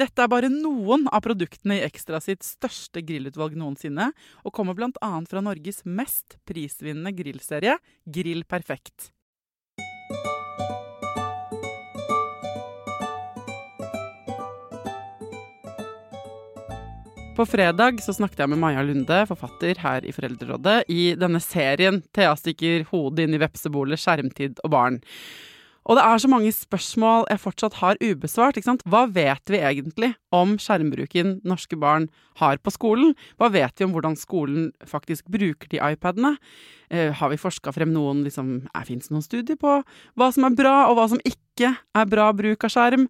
Dette er bare noen av produktene i Ekstra sitt største grillutvalg noensinne, og kommer bl.a. fra Norges mest prisvinnende grillserie, Grill Perfekt. På fredag så snakket jeg med Maja Lunde, forfatter her i Foreldrerådet, i denne serien Thea stikker hodet inn i vepsebolet, skjermtid og barn. Og det er så mange spørsmål jeg fortsatt har ubesvart. ikke sant? Hva vet vi egentlig om skjermbruken norske barn har på skolen? Hva vet vi om hvordan skolen faktisk bruker de iPadene? Eh, har vi forska frem noen liksom, Fins det noen studier på hva som er bra, og hva som ikke er bra bruk av skjerm?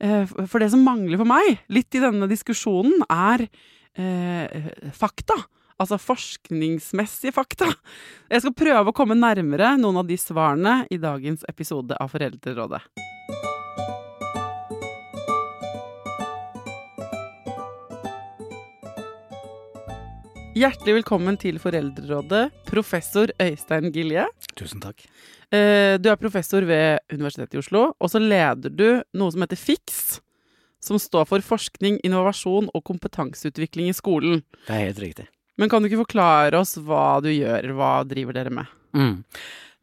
Eh, for det som mangler for meg, litt i denne diskusjonen, er eh, fakta. Altså forskningsmessige fakta. Jeg skal prøve å komme nærmere noen av de svarene i dagens episode av Foreldrerådet. Hjertelig velkommen til Foreldrerådet, professor Øystein Gilje. Tusen takk. Eh, Du er professor ved Universitetet i Oslo, og så leder du noe som heter FIX, som står for forskning, innovasjon og kompetanseutvikling i skolen. Det er helt riktig. Men kan du ikke forklare oss hva du gjør, hva driver dere med? Mm.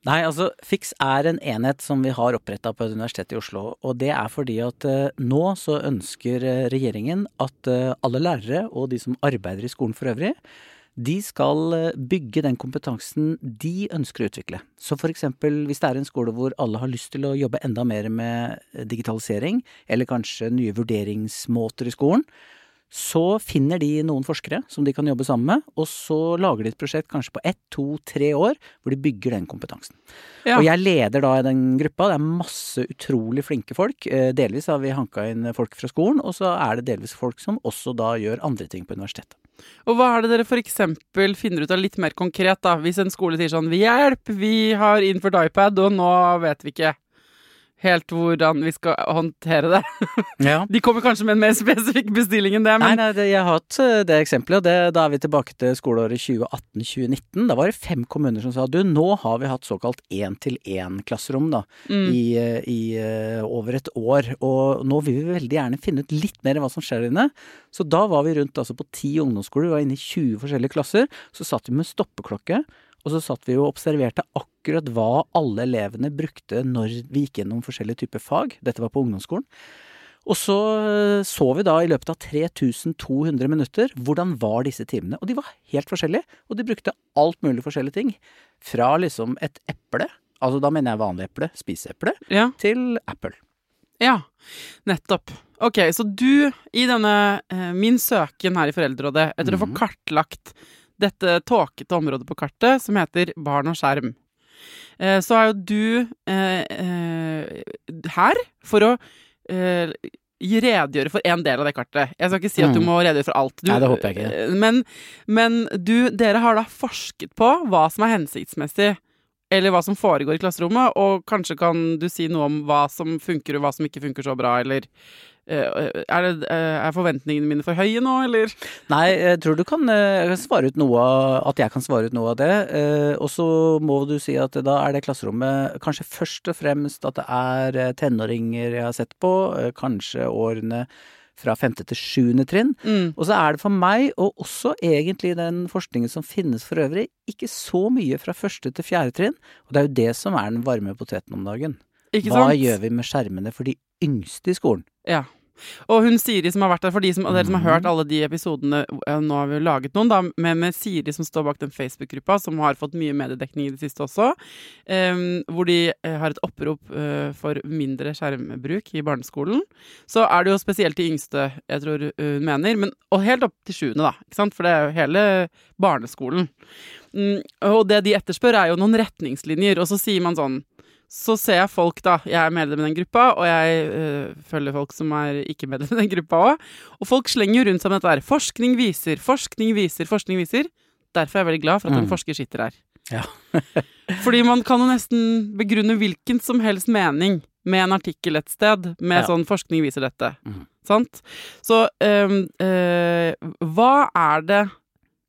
Nei, altså FIX er en enhet som vi har oppretta på Universitetet i Oslo. Og det er fordi at eh, nå så ønsker eh, regjeringen at eh, alle lærere og de som arbeider i skolen for øvrig, de skal eh, bygge den kompetansen de ønsker å utvikle. Så eksempel hvis det er en skole hvor alle har lyst til å jobbe enda mer med digitalisering, eller kanskje nye vurderingsmåter i skolen, så finner de noen forskere som de kan jobbe sammen med, og så lager de et prosjekt kanskje på ett, to, tre år, hvor de bygger den kompetansen. Ja. Og jeg leder da i den gruppa. Det er masse utrolig flinke folk. Eh, Delvis har vi hanka inn folk fra skolen, og så er det delvis folk som også da gjør andre ting på universitetet. Og hva er det dere f.eks. finner ut av litt mer konkret, da? Hvis en skole sier sånn 'Vi hjelp, vi har innført iPad, og nå vet vi ikke helt hvordan vi skal håndtere det'. Ja. De kommer kanskje med en mer spesifikk bestilling enn det, Nei, men nei, det, jeg har hatt eh, det eksempelet, og det, da er vi tilbake til skoleåret 2018-2019. Da var det fem kommuner som sa du, nå har vi hatt såkalt én-til-én-klasserom da, Mm. i, eh, i eh, over et år. Og nå vil vi veldig gjerne finne ut litt mer hva som skjer inne. Så da var vi rundt altså på ti ungdomsskoler, vi var inne i 20 forskjellige klasser. Så satt vi med stoppeklokke, og så satt vi og observerte akkurat hva alle elevene brukte når vi gikk gjennom forskjellige typer fag. Dette var på ungdomsskolen. Og så eh, så vi da i løpet av 3200 minutter hvordan var disse timene. Og de var helt forskjellige, og de brukte alt mulig forskjellige ting. Fra liksom et eple, altså da mener jeg vanlig eple, spiseeple, ja. til Apple. Ja, nettopp. Ok, så du, i denne eh, min søken her i Foreldrerådet, etter å få Mhm. kartlagt dette tåkete området på kartet som heter barn og skjerm, eh, så er jo du eh, eh, her for å eh, redegjøre for en del av det kartet. Jeg skal ikke si at du Mm. må redegjøre for alt. Du, Nei, det håper jeg ikke. Men, men du, dere har da forsket på hva som er hensiktsmessig, eller hva som foregår i klasserommet, og kanskje kan du si noe om hva som funker og hva som ikke funker så bra, eller eh, er, det, eh, er forventningene mine for høye nå, eller? Nei, jeg tror du kan, eh, kan svare ut noe av, at jeg kan svare ut noe av det. Eh, og så må du si at da er det klasserommet kanskje først og fremst at det er eh, tenåringer jeg har sett på, eh, kanskje årene fra femte til sjuende trinn. Mm. Og så er det for meg, og også egentlig den forskningen som finnes for øvrig, ikke så mye fra første til fjerde trinn. Og det er jo det som er den varme poteten om dagen. Ikke Hva gjør vi med skjermene for de yngste i skolen? Ja. Og hun Siri som har vært der, for de som, dere som har Mhm. hørt alle de episodene eh, Nå har vi jo laget noen, da, med, med Siri som står bak den Facebook-gruppa, som har fått mye mediedekning i det siste også. Um, hvor de eh, har et opprop uh, for mindre skjermbruk i barneskolen. Så er det jo spesielt de yngste, jeg tror hun mener, men, og helt opp til sjuende, da. Ikke sant? For det er jo hele barneskolen. Um, og det de etterspør, er jo noen retningslinjer, og så sier man sånn så ser jeg folk, da. Jeg er medlem i den gruppa, og jeg øh, følger folk som er ikke medlem i den gruppa òg. Og folk slenger jo rundt seg med dette der. Forskning viser, forskning viser, forskning viser. Derfor er jeg veldig glad for at en Mm. forsker sitter her. Ja. Fordi man kan jo nesten begrunne hvilken som helst mening med en artikkel et sted, med Ja. sånn 'forskning viser dette'. Mm. Sant? Så øh, øh, hva er det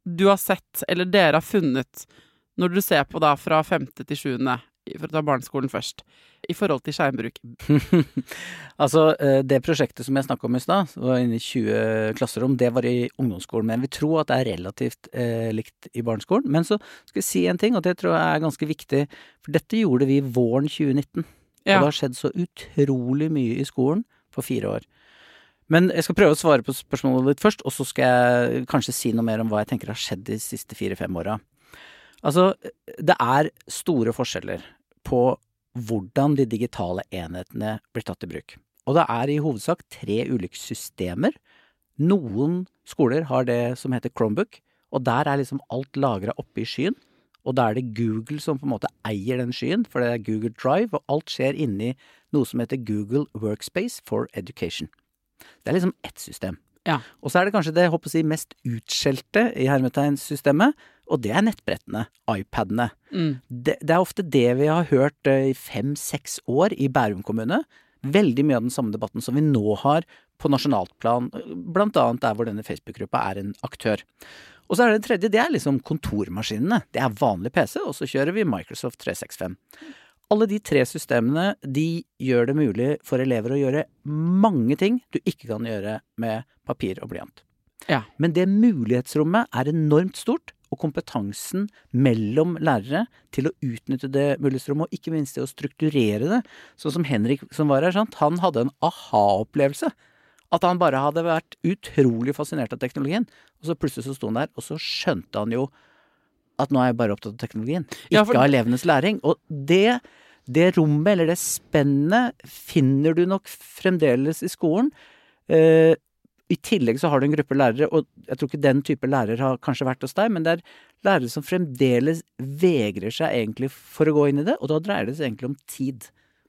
du har sett, eller dere har funnet, når du ser på da fra femte til sjuende, for å ta barneskolen først, i forhold til skjermbruk? altså, eh, det prosjektet som jeg snakka om i stad, var inne i 20 klasserom, det var i ungdomsskolen. Men vi tror at det er relativt eh, likt i barneskolen. Men så skal jeg si en ting, og det tror jeg er ganske viktig. For dette gjorde vi våren 2019. Og det har skjedd så utrolig mye i skolen på fire år. Men jeg skal prøve å svare på spørsmålet ditt først, og så skal jeg kanskje si noe mer om hva jeg tenker har skjedd de siste fire-fem åra. Altså, det er store forskjeller på hvordan de digitale enhetene blir tatt i bruk. Og det er i hovedsak tre ulike systemer. Noen skoler har det som heter Chromebook, og der er liksom alt lagra oppe i skyen. Og da er det Google som på en måte eier den skyen, for det er Google Drive, og alt skjer inni noe som heter Google Workspace for Education. Det er liksom ett system. Ja. Og så er det kanskje det håper si, mest utskjelte i hermetegnsystemet, og det er nettbrettene, iPadene. Mm. Det, det er ofte det vi har hørt eh, i fem-seks år i Bærum kommune. Veldig mye av den samme debatten som vi nå har på nasjonalt plan, blant annet der hvor denne Facebook-gruppa er en aktør. Og så er det den tredje, det er liksom kontormaskinene. Det er vanlig PC, og så kjører vi Microsoft 365. Alle de tre systemene de gjør det mulig for elever å gjøre mange ting du ikke kan gjøre med papir og blyant. Ja. Men det mulighetsrommet er enormt stort, og kompetansen mellom lærere til å utnytte det mulighetsrommet, og ikke minst til å strukturere det. Sånn som Henrik som var her, sant? han hadde en aha-opplevelse. At han bare hadde vært utrolig fascinert av teknologien. Og så plutselig så sto han der, og så skjønte han jo at nå er jeg bare opptatt av teknologien, ikke Ja, for- av elevenes læring. Og det, det rommet, eller det spennet, finner du nok fremdeles i skolen. Eh, I tillegg så har du en gruppe lærere, og jeg tror ikke den type lærer har kanskje vært hos deg, men det er lærere som fremdeles vegrer seg egentlig for å gå inn i det, og da dreier det seg egentlig om tid.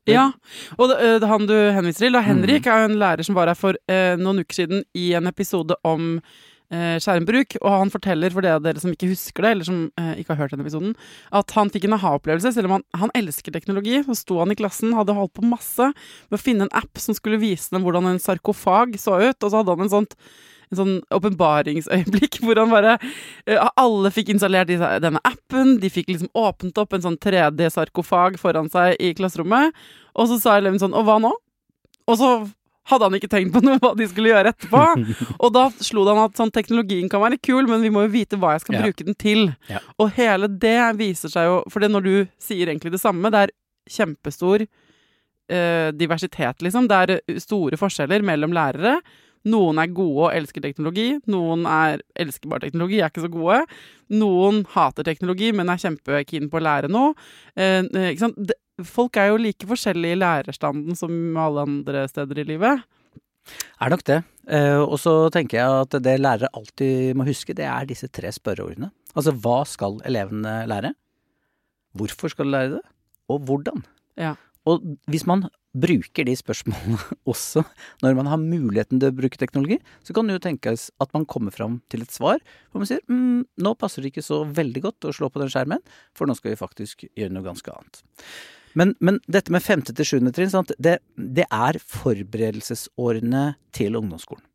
Ja, og det, øh, han du henviser til, da, Henrik, Mm. er jo en lærer som var her for eh, noen uker siden i en episode om eh, skjermbruk, og han forteller, for det av dere som ikke husker det, eller som eh, ikke har hørt den episoden, at han fikk en aha-opplevelse, selv om han, han elsker teknologi. Så sto han i klassen, hadde holdt på masse med å finne en app som skulle vise dem hvordan en sarkofag så ut, og så hadde han en sånt en sånn åpenbaringsøyeblikk hvor han bare eh, Alle fikk installert denne appen, de fikk liksom åpnet opp en sånn 3D-sarkofag foran seg i klasserommet, og så sa eleven sånn Og hva nå? Og så hadde han ikke tenkt på noe hva de skulle gjøre etterpå. Og da slo det han at sånn, teknologien kan være kul, men vi må jo vite hva jeg skal Ja. bruke den til. Ja. Og hele det viser seg jo For når du sier egentlig det samme, det er kjempestor eh, diversitet, liksom. Det er eh, store forskjeller mellom lærere. Noen er gode og elsker teknologi. Noen er, elsker bare teknologi, er ikke så gode. Noen hater teknologi, men er kjempekeen på å lære noe. Eh, eh, ikke sant? Det, folk er jo like forskjellige i lærerstanden som alle andre steder i livet. Er nok det. Eh, og så tenker jeg at det lærere alltid må huske, det er disse tre spørreordene. Altså hva skal elevene lære? Hvorfor skal de lære det? Og hvordan? Ja. Og hvis man bruker de spørsmålene også når man har muligheten til å bruke teknologi, så kan det jo tenkes at man kommer fram til et svar hvor man sier mm, nå passer det ikke så veldig godt å slå på den skjermen, for nå skal vi faktisk gjøre noe ganske annet. Men, men dette med femte til sjuende trinn, sant, det, det er forberedelsesårene til ungdomsskolen.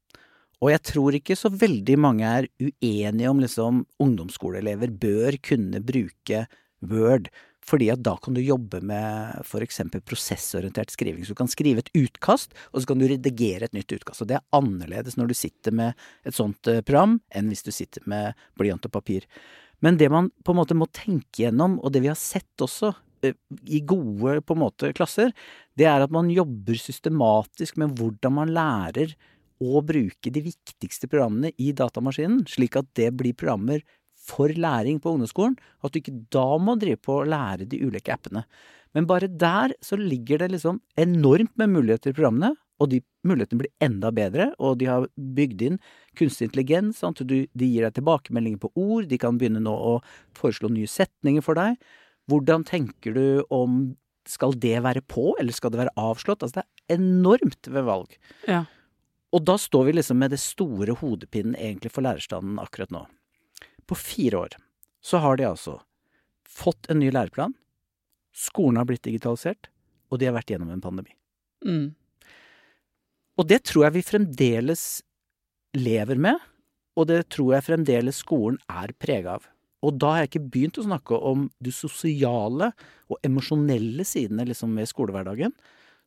Og jeg tror ikke så veldig mange er uenige om liksom ungdomsskoleelever bør kunne bruke Word, fordi at da kan du jobbe med f.eks. prosessorientert skriving. Så du kan skrive et utkast, og så kan du redigere et nytt utkast. Og det er annerledes når du sitter med et sånt eh, program, enn hvis du sitter med blyant og papir. Men det man på en måte må tenke gjennom, og det vi har sett også i gode på en måte klasser, det er at man jobber systematisk med hvordan man lærer å bruke de viktigste programmene i datamaskinen, slik at det blir programmer for læring på ungdomsskolen, at du ikke da må drive på å lære de ulike appene. Men bare der så ligger det liksom enormt med muligheter i programmene, og de mulighetene blir enda bedre, og de har bygd inn kunstig intelligens, sant? de gir deg tilbakemeldinger på ord, de kan begynne nå å foreslå nye setninger for deg. Hvordan tenker du om skal det være på, eller skal det være avslått? Altså det er enormt ved valg. Ja. Og da står vi liksom med det store hodepinen egentlig for lærerstanden akkurat nå. På fire år så har de altså fått en ny læreplan, skolen har blitt digitalisert, og de har vært gjennom en pandemi. Mm. Og det tror jeg vi fremdeles lever med, og det tror jeg fremdeles skolen er prega av. Og da har jeg ikke begynt å snakke om de sosiale og emosjonelle sidene liksom ved skolehverdagen,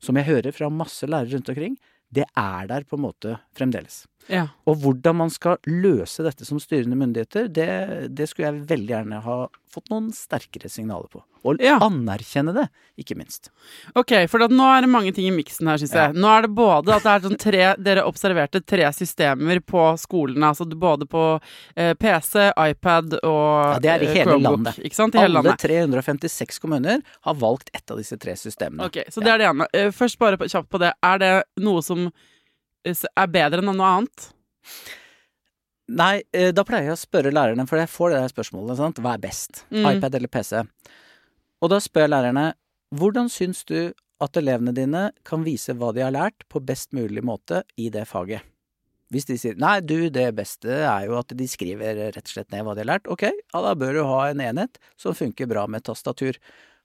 som jeg hører fra masse lærere rundt omkring. Det er der på en måte fremdeles. Ja. Og hvordan man skal løse dette som styrende myndigheter, det, det skulle jeg veldig gjerne ha fått noen sterkere signaler på. Og Ja. anerkjenne det, ikke minst. Ok, for nå er det mange ting i miksen her, syns Ja. jeg. Nå er det både at det er sånn tre Dere observerte tre systemer på skolene. Altså både på eh, PC, iPad og Ja, det er i eh, hele Chromebook, landet. Ikke sant? I hele Alle landet. 356 kommuner har valgt ett av disse tre systemene. Ok, Så det er det ene. Eh, Først bare kjapt på det. Er det noe som eh, er bedre enn noe annet? Nei, eh, da pleier jeg å spørre lærerne, for jeg får det der spørsmålet, sant. Hva er best? Mm. iPad eller PC? Og da spør jeg lærerne, hvordan syns du at elevene dine kan vise hva de har lært på best mulig måte i det faget? Hvis de sier nei, du, det beste er jo at de skriver rett og slett ned hva de har lært, ok, ja, da bør du ha en enhet som funker bra med tastatur.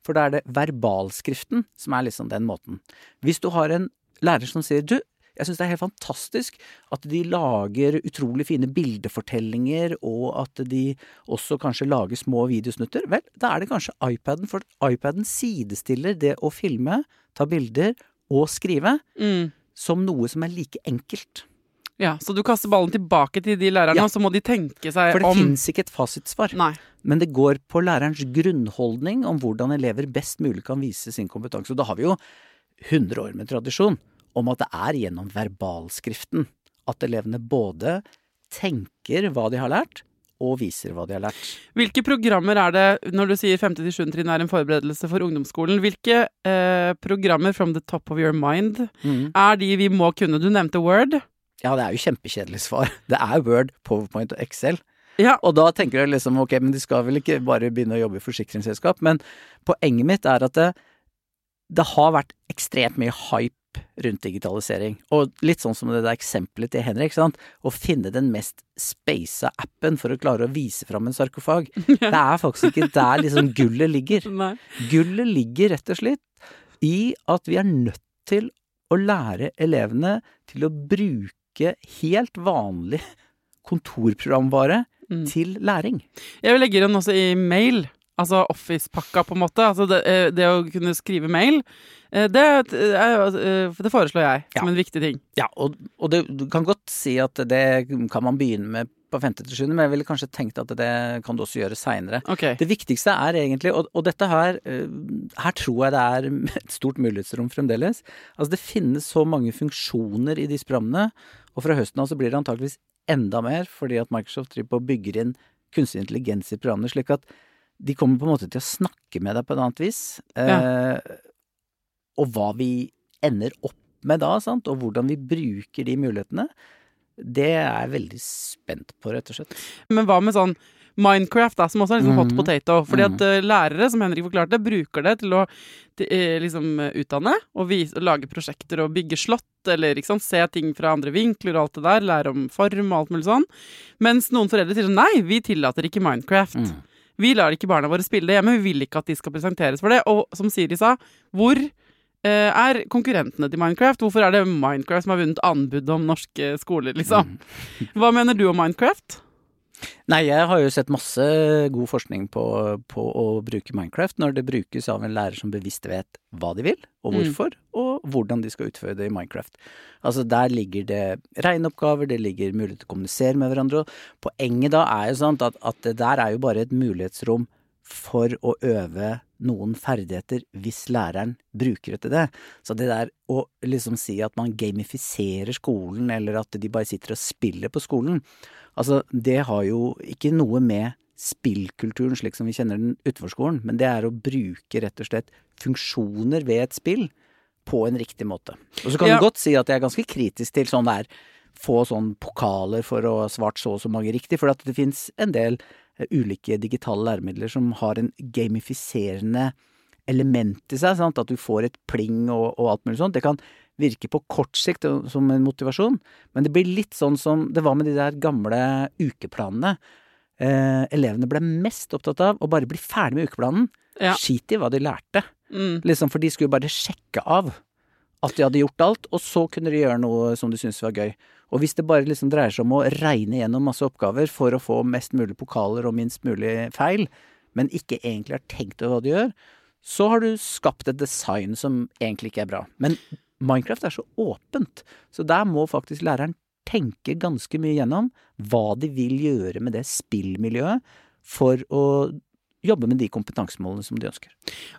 For da er det verbalskriften som er liksom den måten. Hvis du har en lærer som sier du, jeg syns det er helt fantastisk at de lager utrolig fine bildefortellinger, og at de også kanskje lager små videosnutter. Vel, da er det kanskje iPaden, for iPaden sidestiller det å filme, ta bilder og skrive Mm. som noe som er like enkelt. Ja, Så du kaster ballen tilbake til de lærerne, Ja. og så må de tenke seg om For det om fins ikke et fasitsvar. Nei. Men det går på lærerens grunnholdning om hvordan elever best mulig kan vise sin kompetanse. Og da har vi jo 100 år med tradisjon om at det er gjennom verbalskriften at elevene både tenker hva de har lært, og viser hva de har lært. Hvilke programmer er det, når du sier 5. til 7. trinn er en forberedelse for ungdomsskolen, hvilke eh, programmer from the top of your mind er de vi må kunne? Du nevnte Word. Ja, det er jo kjempekjedelig svar. Det er Word, PowerPoint og Excel. Ja, Og da tenker du liksom ok, men de skal vel ikke bare begynne å jobbe i forsikringsselskap. Men poenget mitt er at det, det har vært ekstremt mye hype rundt digitalisering. Og litt sånn som det der eksempelet til Henrik, sant. Å finne den mest speisa appen for å klare å vise fram en sarkofag. Det er faktisk ikke der liksom gullet ligger. nei. Gullet ligger rett og slett i at vi er nødt til å lære elevene til å bruke helt vanlig kontorprogramvare Mm. til læring. Jeg vil legge den også i mail. Altså Office-pakka, på en måte. Altså det, eh, det å kunne skrive mail. eh, Det, eh, det foreslår jeg som Ja. en viktig ting. Ja, og, og det, du kan godt si at det kan man begynne med på femte til sjuende, men jeg ville kanskje tenkt at det kan du også gjøre seinere. Okay. Det viktigste er egentlig, og, og dette her Her tror jeg det er et stort mulighetsrom fremdeles. Altså det finnes så mange funksjoner i disse programmene, og fra høsten av så blir det antakeligvis enda mer, fordi at Microsoft driver på og bygger inn kunstig intelligens i programmene, slik at de kommer på en måte til å snakke med deg på et annet vis. Eh, og hva vi ender opp med da, sant, og hvordan vi bruker de mulighetene, det er jeg veldig spent på, rett og slett. Men hva med sånn Minecraft, da, som også er liksom hot Mhm. potato. Fordi at uh, lærere, som Henrik forklarte, bruker det til å til, uh, liksom utdanne og vise, lage prosjekter og bygge slott, eller ikke sant, se ting fra andre vinkler og alt det der, lære om form og alt mulig sånn. Mens noen foreldre sier sånn nei, vi tillater ikke Minecraft. Mm. Vi lar ikke barna våre spille det hjemme, vi vil ikke at de skal presenteres for det. Og som Siri sa, hvor eh, er konkurrentene til Minecraft? Hvorfor er det Minecraft som har vunnet anbud om norske skoler, liksom? Hva mener du om Minecraft? Nei, jeg har jo sett masse god forskning på, på å bruke Minecraft når det brukes av en lærer som bevisst vet hva de vil, og Mm. hvorfor, og hvordan de skal utføre det i Minecraft. Altså Der ligger det regneoppgaver, det ligger mulighet til å kommunisere med hverandre. og Poenget da er jo sånn at, at det der er jo bare et mulighetsrom for å øve noen ferdigheter hvis læreren bruker det til det. Så det der å liksom si at man gamifiserer skolen, eller at de bare sitter og spiller på skolen, altså det har jo ikke noe med spillkulturen slik som vi kjenner den utenfor skolen, men det er å bruke rett og slett funksjoner ved et spill på en riktig måte. Og så kan Ja. du godt si at jeg er ganske kritisk til sånn der få sånn pokaler for å ha svart så og så mange riktig, for at det fins en del ulike digitale læremidler som har en gamifiserende element i seg, sant? at du får et pling og, og alt mulig sånt. Det kan virke på kort sikt som en motivasjon, men det blir litt sånn som det var med de der gamle ukeplanene. Eh, elevene ble mest opptatt av å bare bli ferdig med ukeplanen. Ja. Skit i hva de lærte. Mm. Liksom, for de skulle bare sjekke av at de hadde gjort alt, og så kunne de gjøre noe som de syntes var gøy. Og hvis det bare liksom dreier seg om å regne gjennom masse oppgaver for å få mest mulig pokaler og minst mulig feil, men ikke egentlig har tenkt over hva du gjør, så har du skapt et design som egentlig ikke er bra. Men Minecraft er så åpent, så der må faktisk læreren tenke ganske mye gjennom hva de vil gjøre med det spillmiljøet for å jobbe med de kompetansemålene som de ønsker.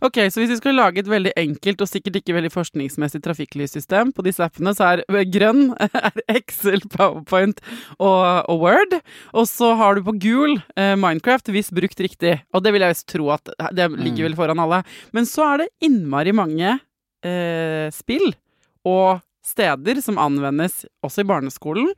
Ok, så hvis vi skal lage et veldig enkelt og sikkert ikke veldig forskningsmessig trafikklyssystem på disse appene, så er grønn er Excel, PowerPoint og, og Word. Og så har du på gul eh, Minecraft, hvis brukt riktig. Og det vil jeg jo tro at det ligger Mm. vel foran alle. Men så er det innmari mange eh, spill og steder som anvendes også i barneskolen.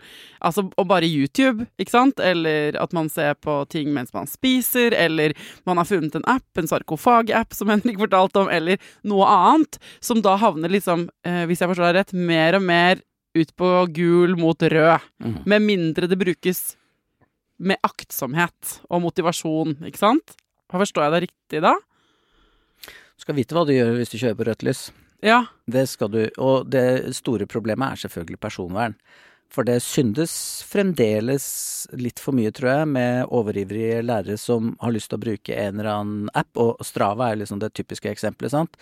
Altså, og bare YouTube, ikke sant? Eller at man ser på ting mens man spiser, eller man har funnet en app, en sarkofag-app som Henrik fortalte om, eller noe annet, som da havner liksom, eh, hvis jeg forstår deg rett, mer og mer ut på gul mot rød. Mm. Med mindre det brukes med aktsomhet og motivasjon, ikke sant? Forstår jeg deg riktig da? Du skal vite hva du gjør hvis du kjører på rødt lys. Ja. Det skal du, og det store problemet er selvfølgelig personvern. For det syndes fremdeles litt for mye, tror jeg, med overivrige lærere som har lyst til å bruke en eller annen app, og Strava er liksom det typiske eksempelet, sant.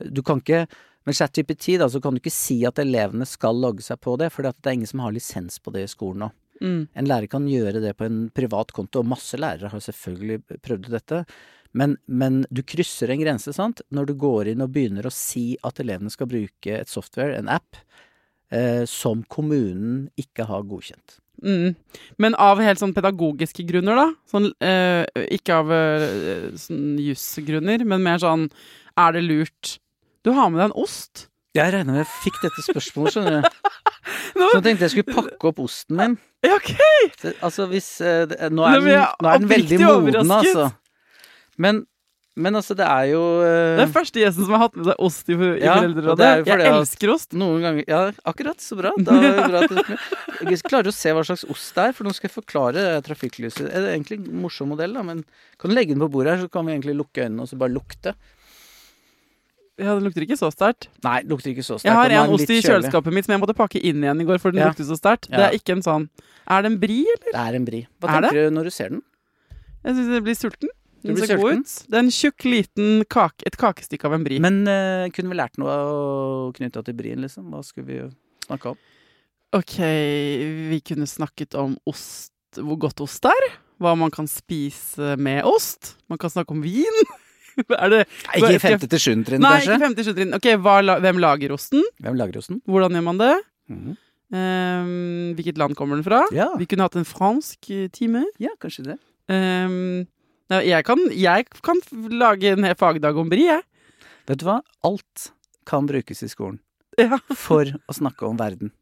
Du kan ikke med ChatGPT da, så kan du ikke si at elevene skal logge seg på det, for det er ingen som har lisens på det i skolen nå. Mm. En lærer kan gjøre det på en privat konto, og masse lærere har selvfølgelig prøvd dette. Men, men du krysser en grense, sant, når du går inn og begynner å si at elevene skal bruke et software, en app, eh, som kommunen ikke har godkjent. Mm. Men av helt sånn pedagogiske grunner, da? Sånn, eh, ikke av eh, sånn jusgrunner, men mer sånn Er det lurt Du har med deg en ost? Jeg regner med jeg fikk dette spørsmålet, skjønner du. Så jeg tenkte jeg skulle pakke opp osten min. Ja, ok! Så, altså hvis eh, Nå er den, nå er den veldig moden, altså. Men, men altså, det er jo eh, Det er første gjesten som har hatt med seg ost i, i Ja, og Foreldrerådet. er jo fordi Jeg at- elsker ost. Noen ganger Ja, akkurat. Så bra. Da er det bra at du Jeg klarer å se hva slags ost det er, for nå skal jeg forklare trafikklyset. Det er egentlig en morsom modell, da, men kan du legge den på bordet her, så kan vi egentlig lukke øynene og så bare lukte. Ja, Det lukter ikke så sterkt. Nei, det lukter ikke så sterkt. Jeg har den er en ost litt i kjølig. kjøleskapet mitt som jeg måtte pakke inn igjen i går, for den Ja. lukter så sterkt. Det Ja. er ikke en sånn Er det en bri, eller? Det er en bri. Hva Er det? tenker du når du ser den? Jeg syns jeg blir sulten. Du Den blir ser god ut. Det er en tjukk, liten kake, et kakestykke av en brie. Men uh, kunne vi lært noe knytta til brien, liksom? Hva skulle vi snakke om? Ok, vi kunne snakket om ost, hvor godt ost er. Hva man kan spise med ost. Man kan snakke om vin. er det Nei, ikke femte til sjuende trinn, Nei, kanskje? ikke 50 trinn. Ok, hva, hvem lager osten? Hvem lager osten? Hvordan gjør man det? Mm -hmm. um, hvilket land kommer den fra? Ja. Vi kunne hatt en fransk eh, time. ja, kanskje det. Ehm, nei, jeg, kan, jeg kan lage en fagdag om bri, jeg. Vet du hva? Alt kan brukes i skolen. Ja. for å snakke om verden.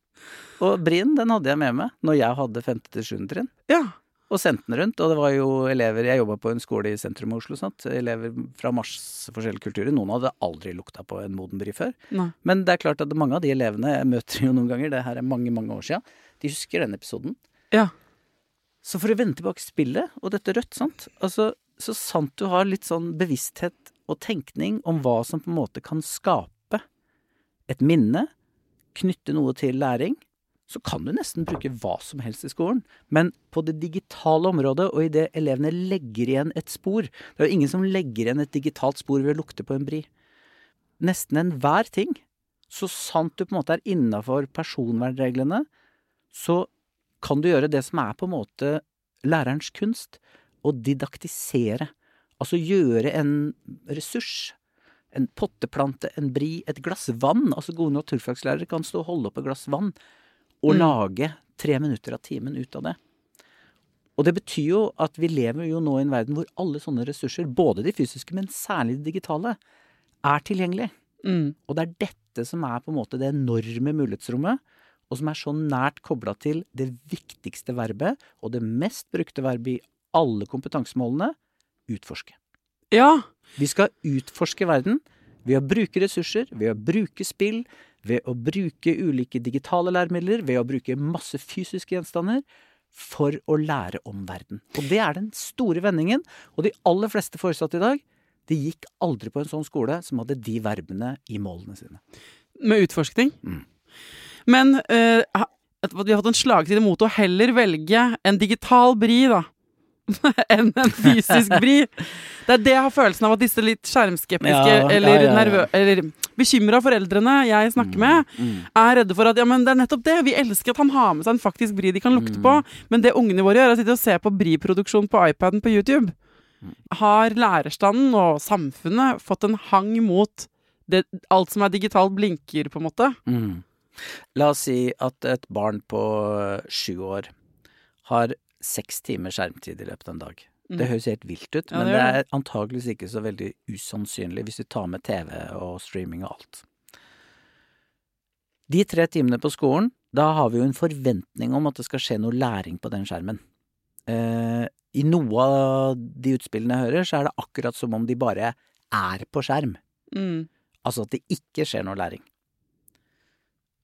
Og brien, den hadde jeg med meg når jeg hadde femte til sjuende trinn. Ja. og sendte den rundt. Og det var jo elever Jeg jobba på en skole i sentrum av Oslo. Sant? Elever fra masse forskjellige kulturer. Noen hadde aldri lukta på en moden brie før. Nei. Men det er klart at mange av de elevene jeg møter jo noen ganger, det her er mange, mange år sia, de husker den episoden. Ja. Så for å vende tilbake spillet, og dette rødt, sant Altså, så sant du har litt sånn bevissthet og tenkning om hva som på en måte kan skape et minne, knytte noe til læring, så kan du nesten bruke hva som helst i skolen. Men på det digitale området, og idet elevene legger igjen et spor Det er jo ingen som legger igjen et digitalt spor ved å lukte på en bri. Nesten enhver ting, så sant du på en måte er innafor personvernreglene, så kan du gjøre det som er på en måte lærerens kunst, å didaktisere. Altså gjøre en ressurs, en potteplante, en bri, et glass vann. Altså gode naturfagslærere kan stå og holde opp et glass vann og Mm. lage tre minutter av timen ut av det. Og det betyr jo at vi lever jo nå i en verden hvor alle sånne ressurser, både de fysiske, men særlig de digitale, er tilgjengelig. Mm. Og det er dette som er på en måte det enorme mulighetsrommet, og som er så nært kobla til det viktigste verbet, og det mest brukte verbet i alle kompetansemålene utforske. Ja. Vi skal utforske verden ved å bruke ressurser, ved å bruke spill, ved å bruke ulike digitale læremidler, ved å bruke masse fysiske gjenstander for å lære om verden. Og det er den store vendingen. Og de aller fleste foresatte i dag, de gikk aldri på en sånn skole som hadde de verbene i målene sine. Med utforskning. Mm. Men uh, vi har hatt en slagtid mot å heller velge en digital bri, da. enn en fysisk bri. Det er det jeg har følelsen av at disse litt skjermskeptiske Ja, eller, ja, ja. eller bekymra foreldrene jeg snakker med, Mm. er redde for at ja, men det er nettopp det. Vi elsker at han har med seg en faktisk bri de kan lukte Mm. på. Men det ungene våre gjør, er å sitte og se på briproduksjon på iPaden på YouTube. Mm. Har lærerstanden og samfunnet fått en hang mot det, alt som er digitalt blinker, på en måte? Mm. La oss si at et barn på øh, sju år har seks timer skjermtid i løpet av en dag. Det Mm. høres helt vilt ut, Ja, men det det er antageligvis ikke så veldig usannsynlig hvis du tar med TV og streaming og alt. De tre timene på skolen, da har vi jo en forventning om at det skal skje noe læring på den skjermen. Eh, I noe av de utspillene jeg hører, så er det akkurat som om de bare er på skjerm. Mm. Altså at det ikke skjer noe læring.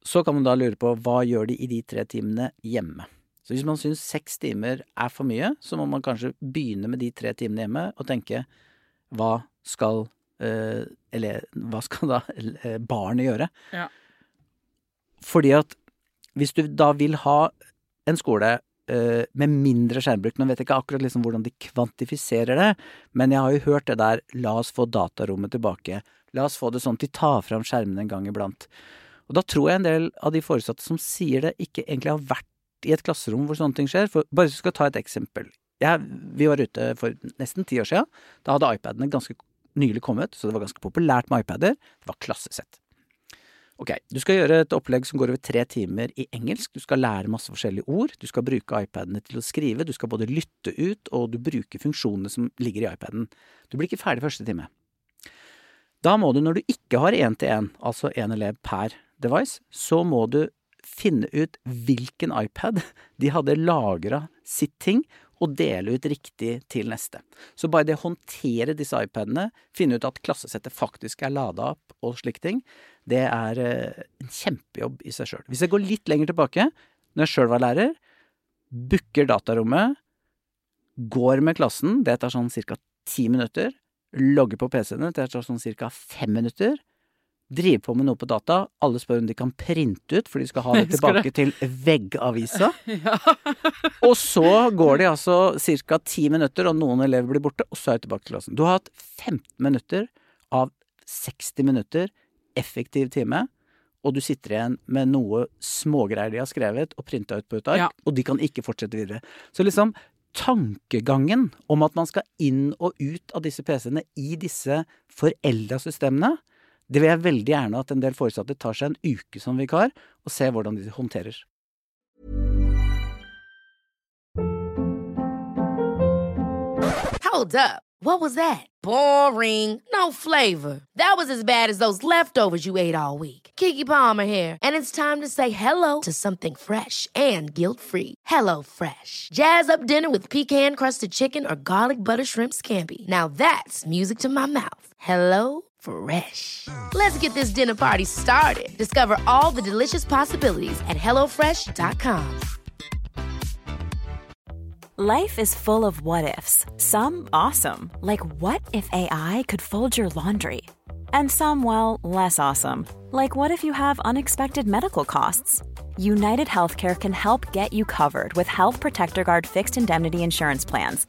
Så kan man da lure på hva gjør de i de tre timene hjemme. Så hvis man syns seks timer er for mye, så må man kanskje begynne med de tre timene hjemme og tenke hva skal eh, eller hva skal da eh, barnet gjøre? Ja. Fordi at hvis du da vil ha en skole eh, med mindre skjermbruk Nå vet jeg ikke akkurat liksom hvordan de kvantifiserer det, men jeg har jo hørt det der 'la oss få datarommet tilbake', la oss få det sånn at de tar fram skjermene en gang iblant. Og da tror jeg en del av de foresatte som sier det, ikke egentlig har vært i et klasserom hvor sånne ting skjer. For bare så skal ta et eksempel. Jeg, vi var ute for nesten ti år siden. Da hadde iPadene ganske nylig kommet, så det var ganske populært med iPader. Det var klassesett. Ok, du skal gjøre et opplegg som går over tre timer i engelsk. Du skal lære masse forskjellige ord. Du skal bruke iPadene til å skrive. Du skal både lytte ut, og du bruker funksjonene som ligger i iPaden. Du blir ikke ferdig første time. Da må du, når du ikke har én-til-én, altså én elev per device, så må du finne ut hvilken iPad de hadde lagra sitt ting, og dele ut riktig til neste. Så bare det å håndtere disse iPadene, finne ut at klassesettet faktisk er lada opp og slike ting, det er eh, en kjempejobb i seg sjøl. Hvis jeg går litt lenger tilbake, når jeg sjøl var lærer, booker datarommet, går med klassen, det tar sånn ca. ti minutter, logger på PC-ene, det tar sånn ca. fem minutter, driver på med noe på data, alle spør om de kan printe ut, for de skal ha det tilbake til veggavisa. Ja. Og så går de altså ca. ti minutter, og noen elever blir borte, og så er de tilbake til klassen. Du har hatt 15 minutter av 60 minutter effektiv time, og du sitter igjen med noe smågreier de har skrevet og printa ut på et ark, Ja. og de kan ikke fortsette videre. Så liksom tankegangen om at man skal inn og ut av disse PC-ene i disse forelda systemene, det vil jeg veldig gjerne at en del foresatte tar seg en uke som vikar, og ser hvordan de håndterer. Hold up. What was that? Boring. No flavor. That was as bad as those leftovers you ate all week. Kiki Palmer here, and it's time to say hello to something fresh and guilt-free. Hello Fresh. Jazz up dinner with pecan-crusted chicken or garlic butter shrimp scampi. Now that's music to my mouth. Hello Fresh. Let's get this dinner party started. Discover all the delicious possibilities at hellofresh.com. Life is full of what ifs. Some awesome, like what if AI could fold your laundry? And some, well, less awesome, like what if you have unexpected medical costs? United Healthcare can help get you covered with Health Protector Guard fixed indemnity insurance plans.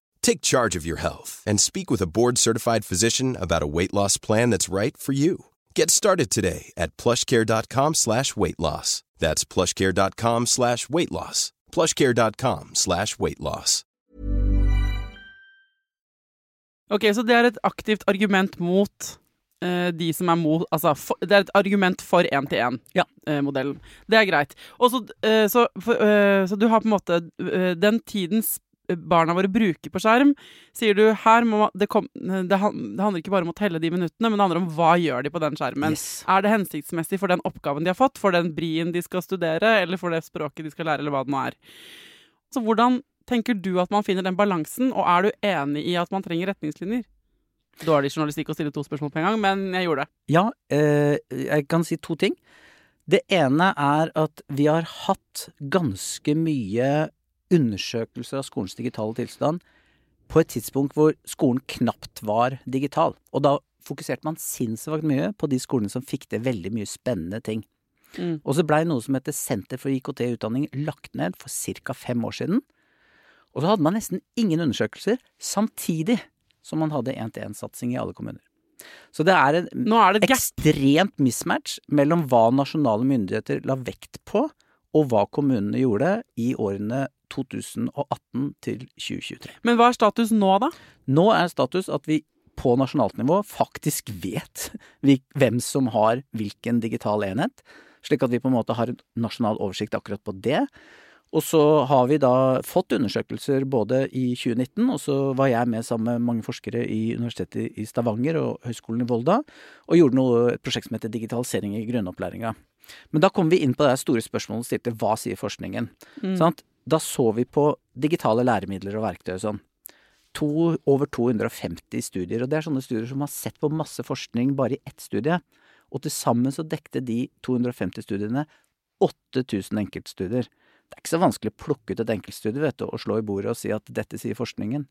Take charge of your health and speak with a board-certified physician about a weight loss plan that's right for you. Get started today at plushcare.com slash weight loss. That's plushcare.com slash weight loss. plushcare.com slash weight loss. Ok, så det er et aktivt argument mot uh, de som er mot Altså, for, det er et argument for Ja. én-til-én-modellen. det er greit. Og eh, så, for, så du har på en måte Den tiden s- barna våre bruker på skjerm, sier du her må det, kom, det, handler ikke bare om å telle de minuttene, men det handler om hva gjør de på den skjermen. Yes. Er det hensiktsmessig for den oppgaven de har fått, for den brien de skal studere, eller for det språket de skal lære, eller hva det nå er? Så hvordan tenker du at man finner den balansen, og er du enig i at man trenger retningslinjer? Dårlig journalistikk å stille to spørsmål på en gang, men jeg gjorde det. Ja, eh, jeg kan si to ting. Det ene er at vi har hatt ganske mye undersøkelser av skolens digitale tilstand på et tidspunkt hvor skolen knapt var digital. Og da fokuserte man sinnssykt mye på de skolene som fikk til veldig mye spennende ting. Mm. Og så blei noe som heter Senter for IKT i utdanning lagt ned for ca. fem år siden. Og så hadde man nesten ingen undersøkelser, samtidig som man hadde én-til-én-satsing i alle kommuner. Så det er en er det ekstremt mismatch mellom hva nasjonale myndigheter la vekt på, og hva kommunene gjorde i årene 2018 til 2023. Men hva er status nå, da? Nå er status at vi på nasjonalt nivå faktisk vet hvem som har hvilken digital enhet, slik at vi på en måte har en nasjonal oversikt akkurat på det. Og så har vi da fått undersøkelser både i 2019, og så var jeg med sammen med mange forskere i Universitetet i Stavanger og Høgskolen i Volda, og gjorde noe, et prosjekt som heter Digitalisering i grunnopplæringa. Men da kom vi inn på det store spørsmålet stilte hva sier forskningen? Sant? Da så vi på digitale læremidler og verktøy og sånn. To, over 250 studier, og det er sånne studier som har sett på masse forskning bare i ett studie. Og til sammen så dekte de 250 studiene 8000 enkeltstudier. Det er ikke så vanskelig å plukke ut et enkeltstudie vet du, og slå i bordet og si at dette sier forskningen.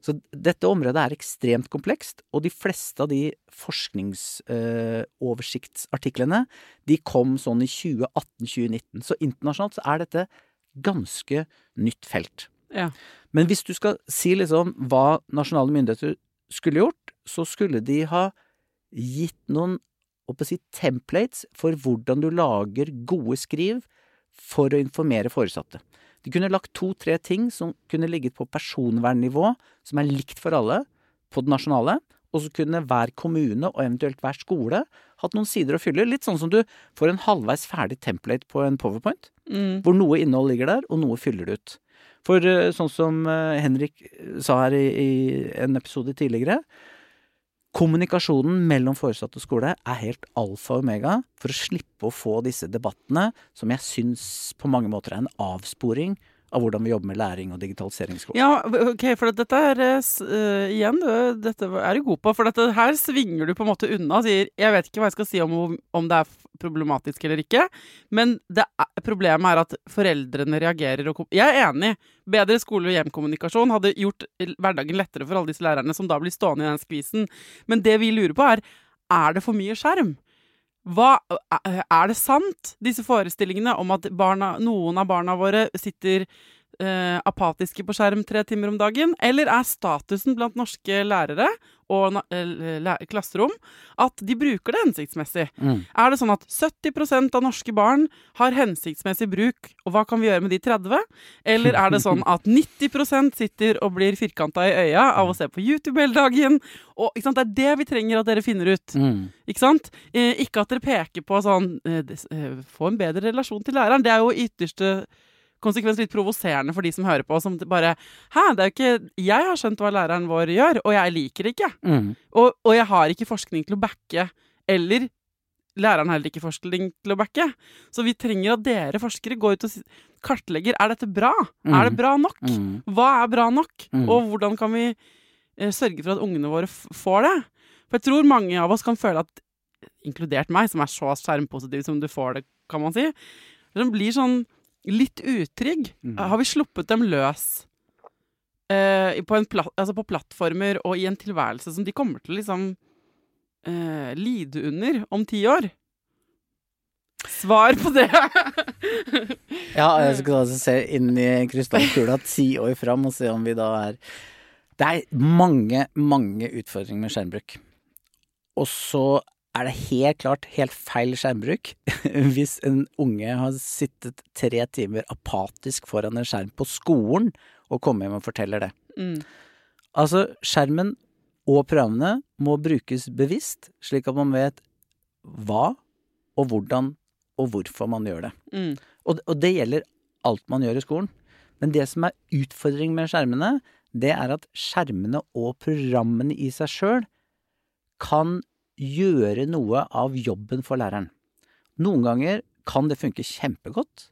Så dette området er ekstremt komplekst, og de fleste av de forskningsoversiktsartiklene de kom sånn i 2018-2019. Så internasjonalt så er dette ganske nytt felt. Ja. Men hvis du skal si liksom hva nasjonale myndigheter skulle gjort, så skulle de ha gitt noen si, templates for hvordan du lager gode skriv for å informere foresatte. De kunne lagt to-tre ting som kunne ligget på personvernnivå, som er likt for alle, på det nasjonale, og så kunne hver kommune og eventuelt hver skole hatt noen sider å fylle. Litt sånn som du får en halvveis ferdig template på en powerpoint, Mm. hvor noe innhold ligger der, og noe fyller du ut. For eh, sånn som eh, Henrik sa her i, i en episode tidligere, kommunikasjonen mellom foresatte og skole er helt alfa og omega for å slippe å få disse debattene, som jeg syns på mange måter er en avsporing av hvordan vi jobber med læring og digitalisering i skolen. Ja, ok, for dette er uh, Igjen, dette er du god på. For dette her svinger du på en måte unna og sier Jeg vet ikke hva jeg skal si om, om det er problematisk eller ikke, men er, problemet er at foreldrene reagerer og Jeg er enig. Bedre skole- og hjemkommunikasjon hadde gjort hverdagen lettere for alle disse lærerne som da blir stående i den skvisen. Men det vi lurer på, er er det for mye skjerm? Hva, er det sant, disse forestillingene om at barna, noen av barna våre sitter eh, apatiske på skjerm tre timer om dagen? Eller er statusen blant norske lærere og eh, klasserom at de bruker det hensiktsmessig? Mm. Er det sånn at 70% av norske barn har hensiktsmessig bruk, og hva kan vi gjøre med de 30? Eller er det sånn at 90% sitter og blir firkanta i øya av å se på YouTube hele dagen? Og sant, Det er det vi trenger at dere finner ut. Mm. Ikke sant? Eh, ikke at dere peker på sånn eh, eh, Få en bedre relasjon til læreren. Det er jo ytterste konsekvens litt provoserende for de som hører på. Som bare Hæ, det er jo ikke Jeg har skjønt hva læreren vår gjør, og jeg liker det ikke. Mm. Og, og jeg har ikke forskning til å backe. Eller læreren har heller ikke forskning til å backe. Så vi trenger at dere forskere går ut og kartlegger er dette bra. Er det bra nok? Mm. Hva er bra nok? Mm. Og hvordan kan vi eh, sørge for at ungene våre får det? For jeg tror mange av oss kan føle at, inkludert meg, som er så skjermpositiv som du får det, kan man si, som blir sånn litt utrygg. Mm. Har vi sluppet dem løs eh, på, en pla altså på plattformer og i en tilværelse som de kommer til å liksom eh, lide under om ti år? Svar på det! Ja, jeg skal altså se inn i krystallkula ti år fram og se om vi da er Det er mange, mange utfordringer med skjermbruk. Og så er det helt klart helt feil skjermbruk hvis en unge har sittet tre timer apatisk foran en skjerm på skolen og kommer hjem og forteller det. Mm. Altså, skjermen og programmene må brukes bevisst, slik at man vet hva og hvordan og hvorfor man gjør det. Mm. Og, og det gjelder alt man gjør i skolen. Men det som er utfordringen med skjermene, det er at skjermene og programmene i seg sjøl kan gjøre noe av jobben for læreren. Noen ganger kan det funke kjempegodt,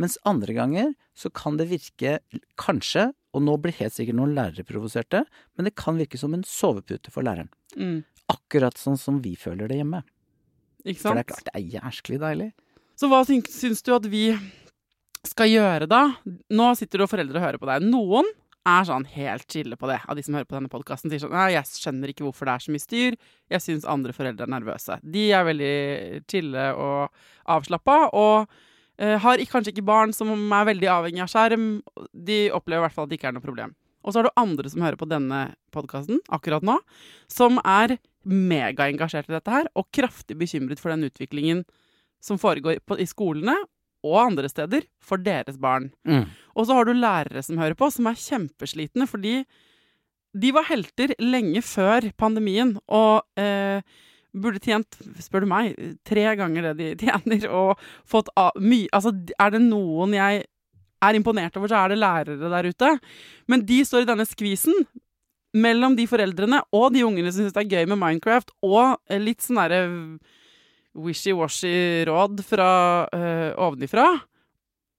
mens andre ganger så kan det virke kanskje, og nå blir helt sikkert noen lærere provoserte, men det kan virke som en sovepute for læreren. Mm. Akkurat sånn som vi føler det hjemme. Ikke For sant? det er klart det er jæsklig deilig. Så hva syns, du at vi skal gjøre da? Nå sitter det og foreldre og hører på deg. Noen er sånn helt chille på det, av de som hører på denne podkasten. Sier sånn jeg skjønner ikke hvorfor det er så mye styr. Jeg syns andre foreldre er nervøse. De er veldig chille og avslappa, og uh, har kanskje ikke barn som er veldig avhengig av skjerm. De opplever i hvert fall at det ikke er noe problem. Og så har du andre som hører på denne podkasten akkurat nå, som er megaengasjert i dette her, og kraftig bekymret for den utviklingen som foregår på, i skolene og andre steder for deres barn. Mm. Og så har du lærere som hører på, som er kjempeslitne, fordi de var helter lenge før pandemien, og eh, burde tjent, spør du meg, tre ganger det de tjener, og fått av, mye Altså, er det noen jeg er imponert over, så er det lærere der ute. Men de står i denne skvisen mellom de foreldrene og de ungene som syns det er gøy med Minecraft, og litt sånn derre wishy-washy råd fra eh, ovenifra,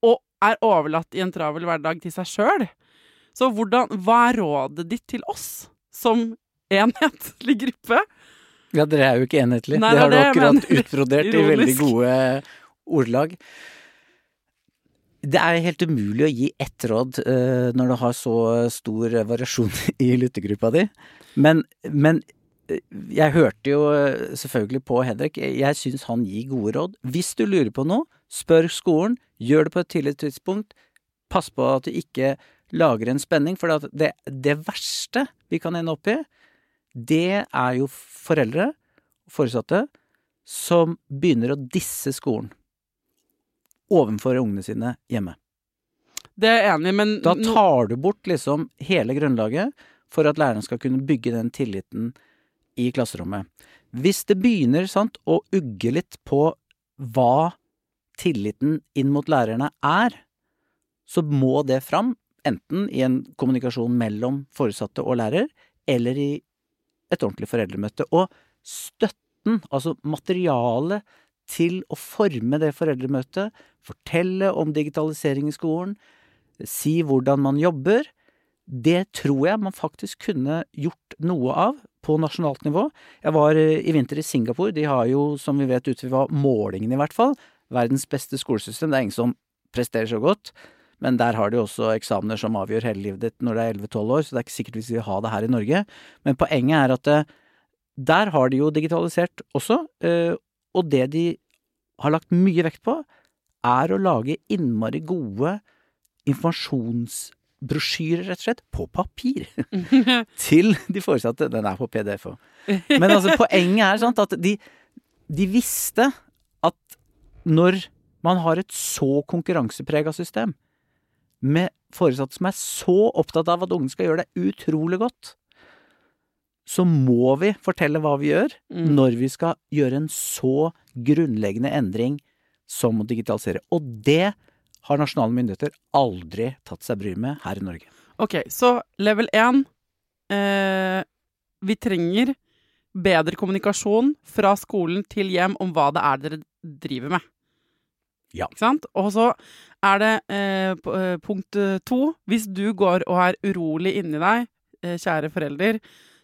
og er overlatt i en travel hverdag til seg sjøl. Så hvordan, hva er rådet ditt til oss som enhetlig gruppe? Ja, dere er jo ikke enhetlige. Nei, det har du det akkurat men- utbrodert i veldig gode ordlag. Det er helt umulig å gi ett råd uh, når du har så stor variasjon i lyttergruppa di. Men, men jeg hørte jo eh, selvfølgelig på Henrik. Jeg syns han gir gode råd. Hvis du lurer på noe, spør skolen. Gjør det på et tidlig tidspunkt. Pass på at du ikke lager en spenning, for det, det verste vi kan ende opp i, det er jo foreldre, foresatte, som begynner å disse skolen overfor ungene sine hjemme. Det er jeg enig i, men Da tar du bort liksom hele grunnlaget for at læreren skal kunne bygge den tilliten i klasserommet. Hvis det begynner sant, å ugge litt på hva tilliten inn mot lærerne er, så må det fram, enten i en kommunikasjon mellom foresatte og lærer, eller i et ordentlig foreldremøte. Og støtten, altså materialet til å forme det foreldremøtet, fortelle om digitalisering i skolen, si hvordan man jobber, det tror jeg man faktisk kunne gjort noe av på nasjonalt nivå. Jeg var eh, i vinter i Singapore. De har jo, som vi vet ut fra målingene i hvert fall, verdens beste skolesystem. Det er ingen som presterer så godt. Men der har de også eksamener som avgjør hele livet ditt når du er 11-12 år, så det er ikke sikkert vi skal ha det her i Norge. Men poenget er at eh, der har de jo digitalisert også, eh, og det de har lagt mye vekt på, er å lage innmari gode informasjonsbrosjyrer, rett og slett, på papir. til de foresatte. Den er på PDF òg. Men altså, poenget er sant, at de, de visste at når man har et så konkurranseprega system, med foresatte som er så opptatt av at ungen skal gjøre det utrolig godt, så må vi fortelle hva vi gjør Mm. når vi skal gjøre en så grunnleggende endring som å digitalisere. Og det har nasjonale myndigheter aldri tatt seg bryet med her i Norge. Ok, så level 1 eh, Vi trenger bedre kommunikasjon fra skolen til hjem om hva det er dere driver med. Ja. Ikke sant? Og så er det eh, eh, punkt eh, to. Hvis du går og er urolig inni deg, eh, kjære forelder,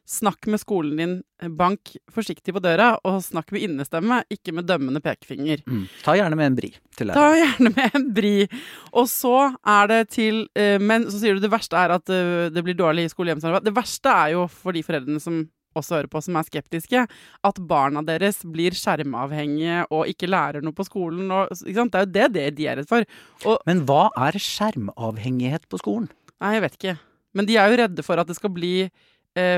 snakk med skolen din, eh, bank forsiktig på døra, og snakk med innestemme, ikke med dømmende pekefinger. Mm. Ta gjerne med en bri til Ta gjerne med en bri. Og så er det til eh, Men så sier du det verste er at eh, det blir dårlig skole-hjem-samarbeid. Det verste er jo for de foreldrene som også hører på, som er skeptiske, at barna deres blir skjermavhengige og ikke lærer noe på skolen. Og, ikke sant? Det er jo det, det de er redd for. Og Men hva er skjermavhengighet på skolen? Nei, jeg vet ikke. Men de er jo redde for at det skal bli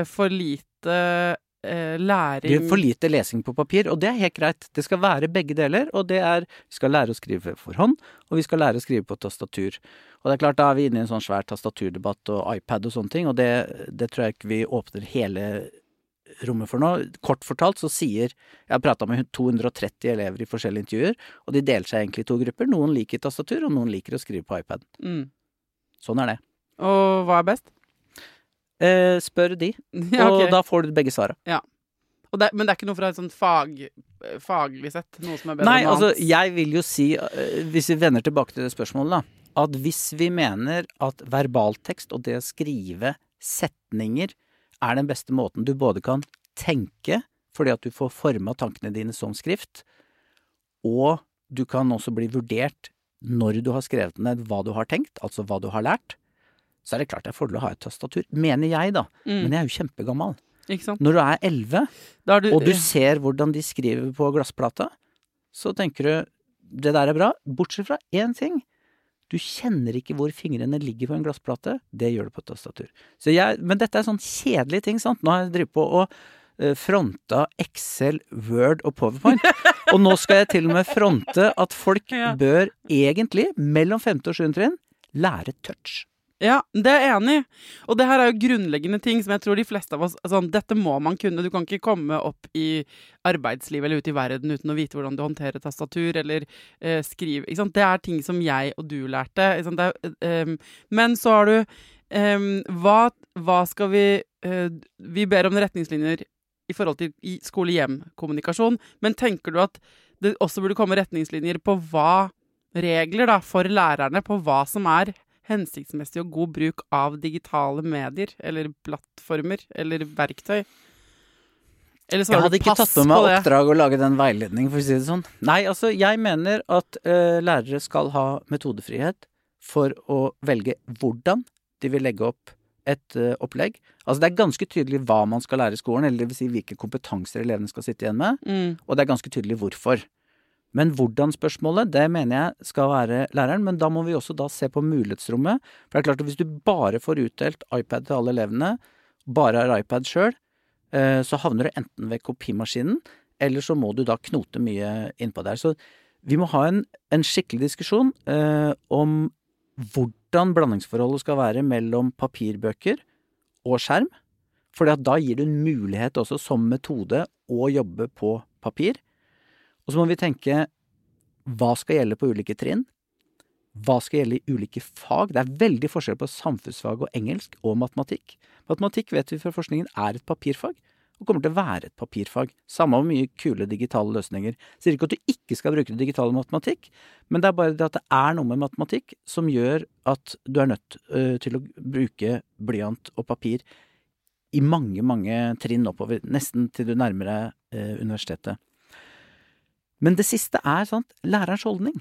for lite eh, læring Det er for lite lesing på papir, og det er helt greit. Det skal være begge deler, og det er Vi skal lære å skrive for hånd, og vi skal lære å skrive på tastatur. Og det er klart, da er vi inne i en sånn svær tastaturdebatt og iPad og sånne ting, og det, det tror jeg ikke vi åpner hele rommet for nå. Kort fortalt så sier Jeg har prata med 230 elever i forskjellige intervjuer, og de deler seg egentlig i to grupper. Noen liker tastatur, og noen liker å skrive på iPad. Mm. Sånn er det. Og hva er best? Eh, spør de, Ja, okay. og da får du begge svara. Og det, men det er ikke noe fra et sånt fag, faglig sett? Noe som er bedre Nei, enn altså, annet? jeg vil jo si, eh, hvis vi vender tilbake til det spørsmålet, da, at hvis vi mener at verbaltekst og det å skrive setninger er den beste måten du både kan tenke, fordi at du får forma tankene dine som skrift, og du kan også bli vurdert når du har skrevet ned hva du har tenkt, altså hva du har lært, så er det klart det er fordel å ha et tastatur. Mener jeg, da. Mm. Men jeg er jo kjempegammal. Når du er elleve, og du ser hvordan de skriver på glassplata, så tenker du det der er bra, bortsett fra én ting. Du kjenner ikke hvor fingrene ligger på en glassplate. Det gjør du på et tastatur. Så jeg, men dette er sånn kjedelige ting, sant. Nå har jeg drevet på og eh, fronta Excel, Word og PowerPoint. og nå skal jeg til og med fronte at folk bør egentlig, mellom femte og sjuende trinn, lære touch. Ja, det er jeg enig i. Og det her er jo grunnleggende ting som jeg tror de fleste av oss altså, Dette må man kunne. Du kan ikke komme opp i arbeidslivet eller ut i verden uten å vite hvordan du håndterer tastatur eller eh, sant? Det er ting som jeg og du lærte. Er, eh, men så har du eh, hva, hva skal vi eh, Vi ber om retningslinjer i forhold til skole-hjem-kommunikasjon, men tenker du at det også burde komme retningslinjer på hva regler da, for lærerne på hva som er hensiktsmessig og god bruk av digitale medier, eller plattformer, eller verktøy? Eller Jeg hadde ikke tatt med meg oppdrag å lage den veiledningen, for å si det sånn. Nei, altså, jeg mener at uh, lærere skal ha metodefrihet for å velge hvordan de vil legge opp et uh, opplegg. Altså, det er ganske tydelig hva man skal lære i skolen, eller det vil si hvilke kompetanser elevene skal sitte igjen med, Mm. og det er ganske tydelig hvorfor. Men hvordan-spørsmålet, det mener jeg skal være læreren, men da må vi også da se på mulighetsrommet. For det er klart at hvis du bare får utdelt iPad til alle elevene, bare har iPad sjøl, eh, så havner du enten ved kopimaskinen, eller så må du da knote mye innpå der. Så vi må ha en, en skikkelig diskusjon eh, om hvordan blandingsforholdet skal være mellom papirbøker og skjerm. For da gir du en mulighet også som metode å jobbe på papir. Og så må vi tenke hva skal gjelde på ulike trinn? Hva skal gjelde i ulike fag? Det er veldig forskjell på samfunnsfag og engelsk og matematikk. Matematikk vet vi fra forskningen er et papirfag, og kommer til å være et papirfag. Samme hvor mye kule digitale løsninger. Sier ikke at du ikke skal bruke digitale matematikk, men det er bare det at det er noe med matematikk som gjør at du er nødt øh, til å bruke blyant og papir i mange, mange trinn oppover. Nesten til du nærmer deg øh, universitetet. Men det siste er sant, lærerens holdning.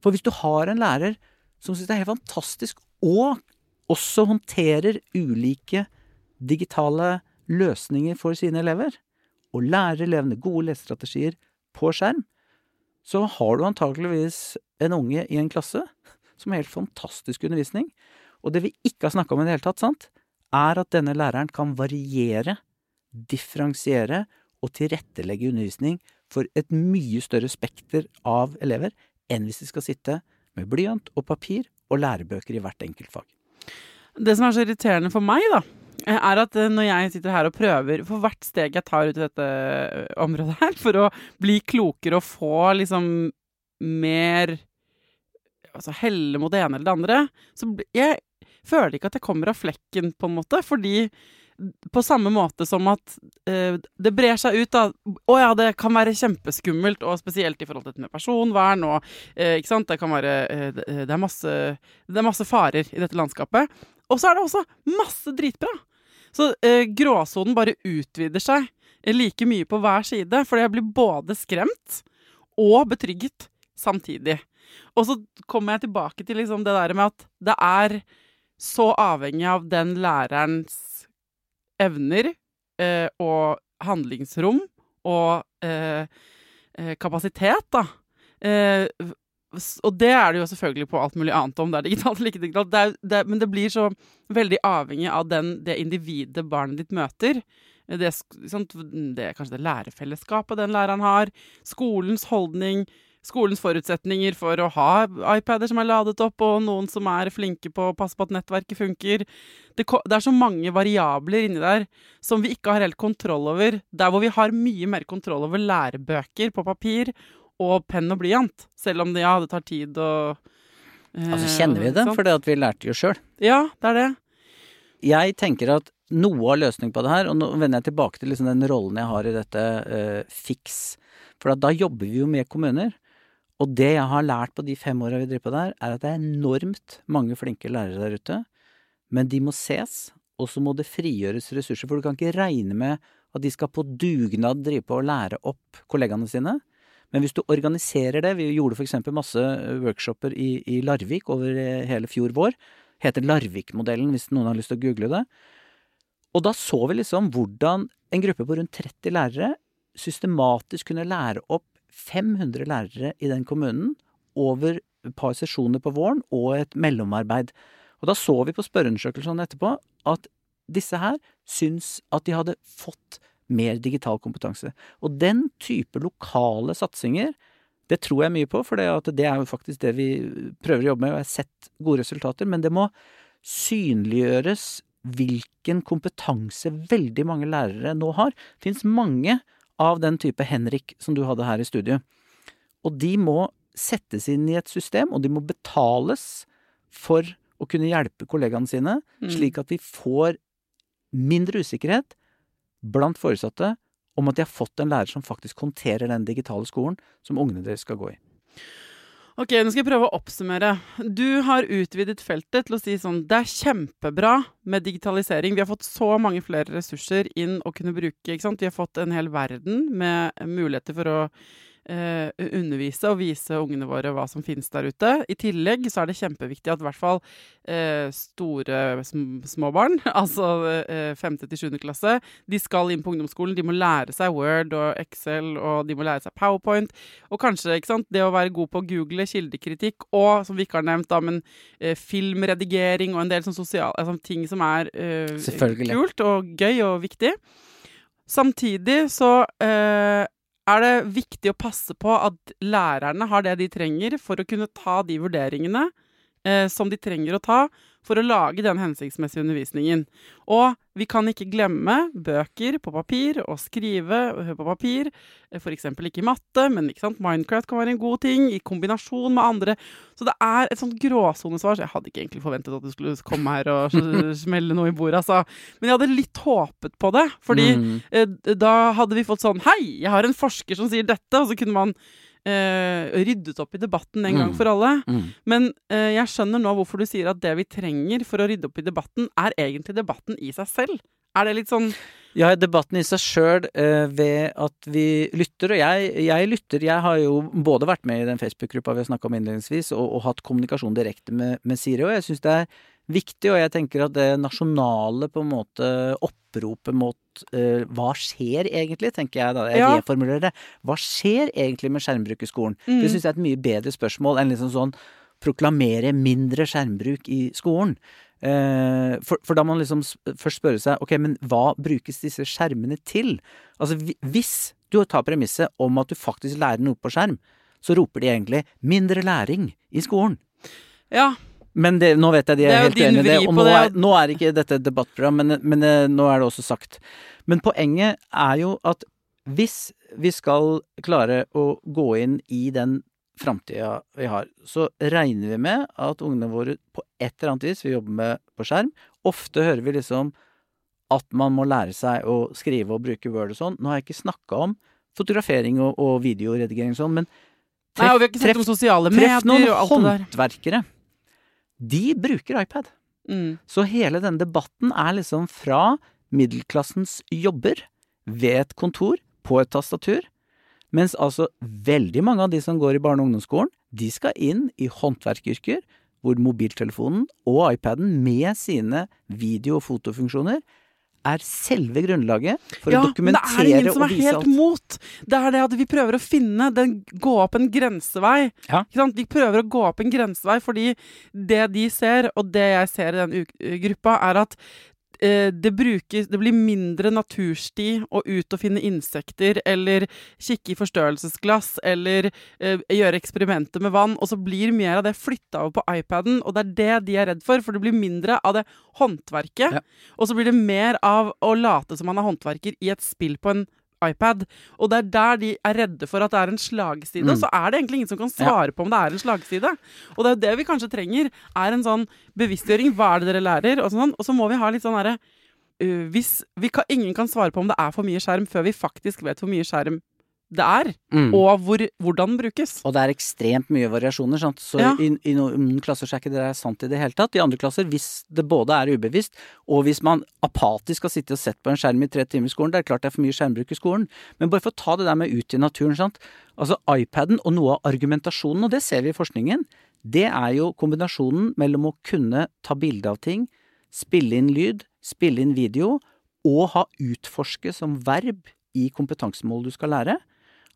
For hvis du har en lærer som syns det er helt fantastisk, og også håndterer ulike digitale løsninger for sine elever, og lærer elevene gode lesestrategier på skjerm, så har du antakeligvis en unge i en klasse som har helt fantastisk undervisning. Og det vi ikke har snakka om i det hele tatt, sant, er at denne læreren kan variere, differensiere og tilrettelegge undervisning for et mye større spekter av elever enn hvis de skal sitte med blyant og papir og lærebøker i hvert enkelt fag. Det som er så irriterende for meg, da, er at når jeg sitter her og prøver For hvert steg jeg tar ut i dette området her, for å bli klokere og få liksom mer Altså helle mot det ene eller det andre, så jeg føler ikke at jeg kommer av flekken, på en måte. Fordi på samme måte som at eh, det brer seg ut, da. Å ja, det kan være kjempeskummelt, og spesielt i forhold til dette med personvern og eh, Ikke sant. Det kan være eh, det, er masse, det er masse farer i dette landskapet. Og så er det også masse dritbra. Så eh, gråsonen bare utvider seg like mye på hver side, fordi jeg blir både skremt og betrygget samtidig. Og så kommer jeg tilbake til liksom det der med at det er så avhengig av den lærerens evner eh, og handlingsrom og eh, eh kapasitet, da. Eh, og det er det jo selvfølgelig på alt mulig annet om det er digitalt eller ikke digitalt. Det er, det, men det blir så veldig avhengig av den, det individet barnet ditt møter. Det, sånt, det kanskje det lærerfellesskapet den læreren har. Skolens holdning skolens forutsetninger for å ha iPader som er ladet opp, og noen som er flinke på å passe på at nettverket funker. Det, det, er så mange variabler inni der som vi ikke har helt kontroll over. Der hvor vi har mye mer kontroll over lærebøker på papir og penn og blyant. Selv om det, ja, det tar tid og eh, Altså kjenner vi det, for det at vi lærte jo sjøl. Ja, det er det. Jeg tenker at noe av løsningen på det her, og nå vender jeg tilbake til liksom den rollen jeg har i dette uh, fiks, for da jobber vi jo med kommuner. Og det jeg har lært på de fem åra vi driver på der, er at det er enormt mange flinke lærere der ute. Men de må ses, og så må det frigjøres ressurser. For du kan ikke regne med at de skal på dugnad drive på å lære opp kollegaene sine. Men hvis du organiserer det Vi gjorde f.eks. masse workshoper i, i, Larvik over hele fjor vår. Heter Larvik-modellen, hvis noen har lyst til å google det. Og da så vi liksom hvordan en gruppe på rundt 30 lærere systematisk kunne lære opp 500 lærere i den kommunen over et par sesjoner på våren og et mellomarbeid. Og da så vi på spørreundersøkelsene etterpå at disse her syns at de hadde fått mer digital kompetanse. Og den type lokale satsinger, det tror jeg mye på, for det er jo faktisk det vi prøver å jobbe med, og jeg har sett gode resultater. Men det må synliggjøres hvilken kompetanse veldig mange lærere nå har. Det fins mange av den type Henrik som du hadde her i studio. Og de må settes inn i et system, og de må betales for å kunne hjelpe kollegaene sine, mm. slik at vi får mindre usikkerhet blant foresatte om at de har fått en lærer som faktisk håndterer den digitale skolen som ungene deres skal gå i. Ok, nå skal jeg prøve å oppsummere. Du har utvidet feltet til å si sånn Det er kjempebra med digitalisering. Vi har fått så mange flere ressurser inn å kunne bruke. ikke sant? Vi har fått en hel verden med muligheter for å eh, undervise og vise ungene våre hva som finnes der ute. I tillegg så er det kjempeviktig at i hvert fall eh, store små barn, altså eh, femte til 7. klasse, de skal inn på ungdomsskolen. De må lære seg Word og Excel, og de må lære seg PowerPoint. Og kanskje ikke sant, det å være god på å google, kildekritikk og, som vi ikke har nevnt, da, men eh, filmredigering og en del sånn sosial, altså, ting som er eh, kult og gøy og viktig. Samtidig så eh, er det viktig å passe på at lærerne har det de trenger for å kunne ta de vurderingene eh, som de trenger å ta for å lage den hensiktsmessige undervisningen. Og vi kan ikke glemme bøker på papir og skrive på papir. F.eks. ikke i matte, men? Minecraft kan være en god ting i kombinasjon med andre. Så det er et sånt gråsonesvar. Så jeg hadde ikke egentlig forventet at du skulle komme her og smelle noe i bordet, altså. Men jeg hadde litt håpet på det. Fordi mm. eh, da hadde vi fått sånn Hei, jeg har en forsker som sier dette, og så kunne man eh, ryddet opp i debatten en gang mm. for alle. Mm. Men uh, jeg skjønner nå hvorfor du sier at det vi trenger for å rydde opp i debatten, er egentlig debatten i seg selv. Er det litt sånn Ja, debatten i seg sjøl uh, ved at vi lytter. Og jeg, jeg, lytter. Jeg har jo både vært med i den Facebook-gruppa vi har snakka om innledningsvis, og, og, hatt kommunikasjon direkte med, med Siri. Og jeg syns det er viktig, og jeg tenker at det nasjonale på en måte oppropet mot uh, hva skjer egentlig, tenker jeg da. Jeg ja. reformulerer det. Hva skjer egentlig med skjermbruk i skolen? Mm. Det syns jeg er et mye bedre spørsmål enn liksom sånn proklamere mindre skjermbruk i skolen. Eh, for, for da må man liksom først spørre seg ok, men hva brukes disse skjermene til? Altså hvis du tar premisset om at du faktisk lærer noe på skjerm, så roper de egentlig 'mindre læring i skolen'. Ja, Men det, nå vet jeg de er, er helt din i det, og nå det, er, nå er ikke dette et debattprogram, men, men eh, nå er det også sagt. Men poenget er jo at hvis vi skal klare å gå inn i den framtida vi har, så regner vi med at ungene våre på et eller annet vis vil jobbe med på skjerm. Ofte hører vi liksom at man må lære seg å skrive og bruke Word og sånn. Nå har jeg ikke snakka om fotografering og, og videoredigering og sånn, men Nei, og vi har ikke treff, om sosiale treff noen håndverkere. De bruker iPad. Mm. Så hele denne debatten er liksom fra middelklassens jobber ved et kontor på et tastatur, mens altså veldig mange av de som går i barne- og ungdomsskolen, de skal inn i håndverkeryrker, hvor mobiltelefonen og iPaden med sine video- og fotofunksjoner er selve grunnlaget for ja, å men det er ingen som er helt alt. mot. Det er det at vi prøver å finne den, Gå opp en grensevei. Ja. Ikke sant? Vi prøver å gå opp en grensevei fordi det de ser, og det jeg ser i den gruppa, er at det, brukes, det blir mindre natursti å ut og finne insekter, eller kikke i forstørrelsesglass, eller eh, gjøre eksperimenter med vann, og så blir mer av det flytta over på iPaden, og det er det de er redd for, for det blir mindre av det håndverket, Ja. og så blir det mer av å late som man er håndverker i et spill på en iPad. Og det er der de er redde for at det er en slagside. Mm. Og så er det egentlig ingen som kan svare på om det er en slagside. Og det er jo det vi kanskje trenger, er en sånn bevisstgjøring. Hva er det dere lærer? Og, sånn. og så må vi ha litt sånn herre uh, Hvis vi kan, ingen kan svare på om det er for mye skjerm før vi faktisk vet hvor mye skjerm det er, Mm. og hvor, hvordan den brukes. Og det er ekstremt mye variasjoner, sant? så Ja. i, i noen klasser er ikke det sant i det hele tatt. I andre klasser, hvis det både er ubevisst, og hvis man apatisk har sittet og sett på en skjerm i tre timer i skolen, det er klart det er for mye skjermbruk i skolen. Men bare for å ta det der med ut i naturen, sant. Altså iPaden og noe av argumentasjonen, og det ser vi i forskningen, det er jo kombinasjonen mellom å kunne ta bilde av ting, spille inn lyd, spille inn video, og ha utforske som verb i kompetansemål du skal lære.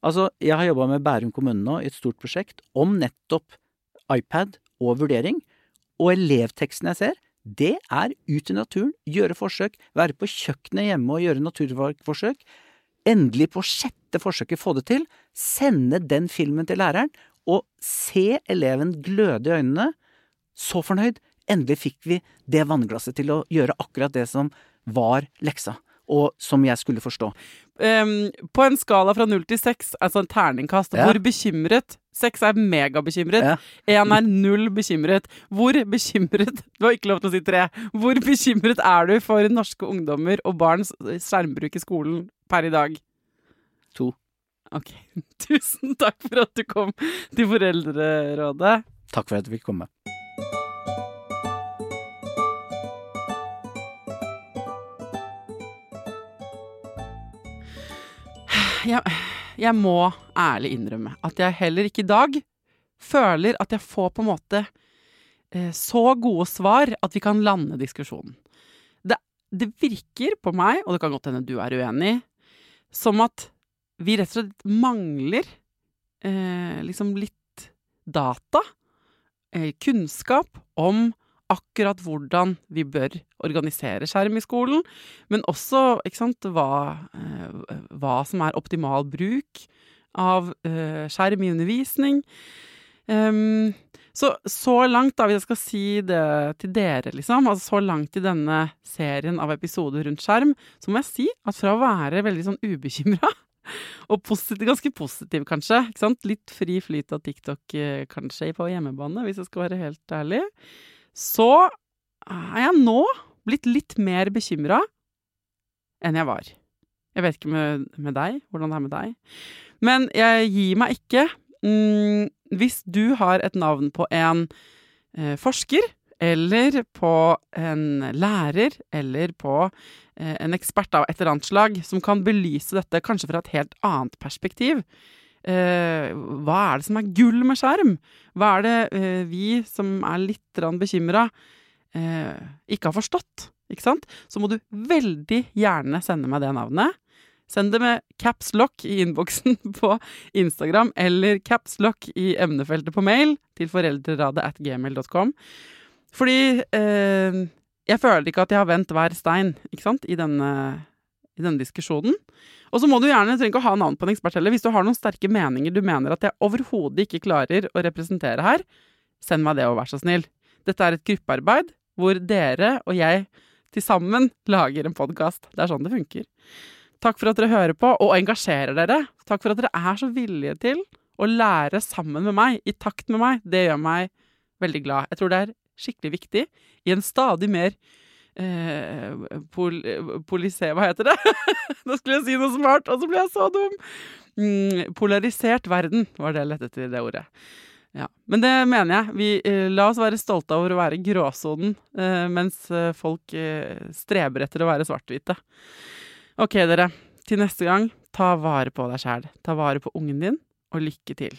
Altså, jeg har jobba med Bærum kommune nå i et stort prosjekt om nettopp iPad og vurdering, og elevteksten jeg ser, det er ut i naturen, gjøre forsøk, være på kjøkkenet hjemme og gjøre naturforsøk. Endelig på sjette forsøket få det til, sende den filmen til læreren, og se eleven gløde i øynene. Så fornøyd! Endelig fikk vi det vannglasset til å gjøre akkurat det som var leksa, og som jeg skulle forstå. Um, på en skala fra null til seks, altså en terningkast, Ja. hvor bekymret Seks er megabekymret. Ja. Én er null bekymret. Hvor bekymret Du har ikke lov til å si tre. Hvor bekymret er du for norske ungdommer og barns skjermbruk i skolen per i dag? To. Ok. Tusen takk for at du kom til Foreldrerådet. Takk for at du fikk komme. Jeg, jeg må ærlig innrømme at jeg heller ikke i dag føler at jeg får på en måte eh, så gode svar at vi kan lande diskusjonen. Det, det virker på meg, og det kan godt hende du er uenig, som at vi rett og slett mangler eh, liksom litt data, eh, kunnskap om akkurat hvordan vi bør organisere skjerm i skolen, men også sant, hva, eh, hva som er optimal bruk av eh, skjerm i undervisning. Um, så, så langt, da, hvis jeg skal si det til dere, liksom, altså så langt i denne serien av episoder rundt skjerm, så må jeg si at fra å være veldig sånn ubekymra og positiv, ganske positiv, kanskje. Litt fri flyt av TikTok, eh, kanskje, på hjemmebane, hvis jeg skal være helt ærlig. Så er jeg nå blitt litt mer bekymra enn jeg var. Jeg vet ikke med, med deg, hvordan det er med deg. Men jeg gir meg ikke. Mm, hvis du har et navn på en eh, forsker, eller på en lærer, eller på eh, en ekspert av et eller annet slag, som kan belyse dette kanskje fra et helt annet perspektiv, hva er det som er gull med skjerm? Hva er det eh, vi som er litt bekymra, eh, ikke har forstått? Ikke sant? Så må du veldig gjerne sende meg det navnet Send det med capslock i innboksen på Instagram eller capslock i emnefeltet på mail til foreldreradet at gmail.com. Fordi eh, jeg føler ikke at jeg har vendt hver stein ikke sant, i denne, i denne diskusjonen. Og så må du gjerne, trenger ikke å ha navn på en ekspert heller, hvis du har noen sterke meninger du mener at jeg overhodet ikke klarer å representere her, send meg det og vær så snill. Dette er et gruppearbeid hvor dere og jeg til sammen lager en podkast. Det er sånn det funker. Takk for at dere hører på og engasjerer dere. Takk for at dere er så villige til å lære sammen med meg, i takt med meg. Det gjør meg veldig glad. Jeg tror det er skikkelig viktig i en stadig mer eh, pol, polise... Hva heter det? Nå skulle jeg si noe smart, og så ble jeg så dum! Mm, polarisert verden var det jeg lette etter, det ordet. Ja, Men det mener jeg. Vi, eh, la oss være stolte over å være gråsonen, eh, mens eh, folk eh, streber etter å være svart-hvite. Ok, dere. Til neste gang, ta vare på deg sjæl. Ta vare på ungen din, og lykke til.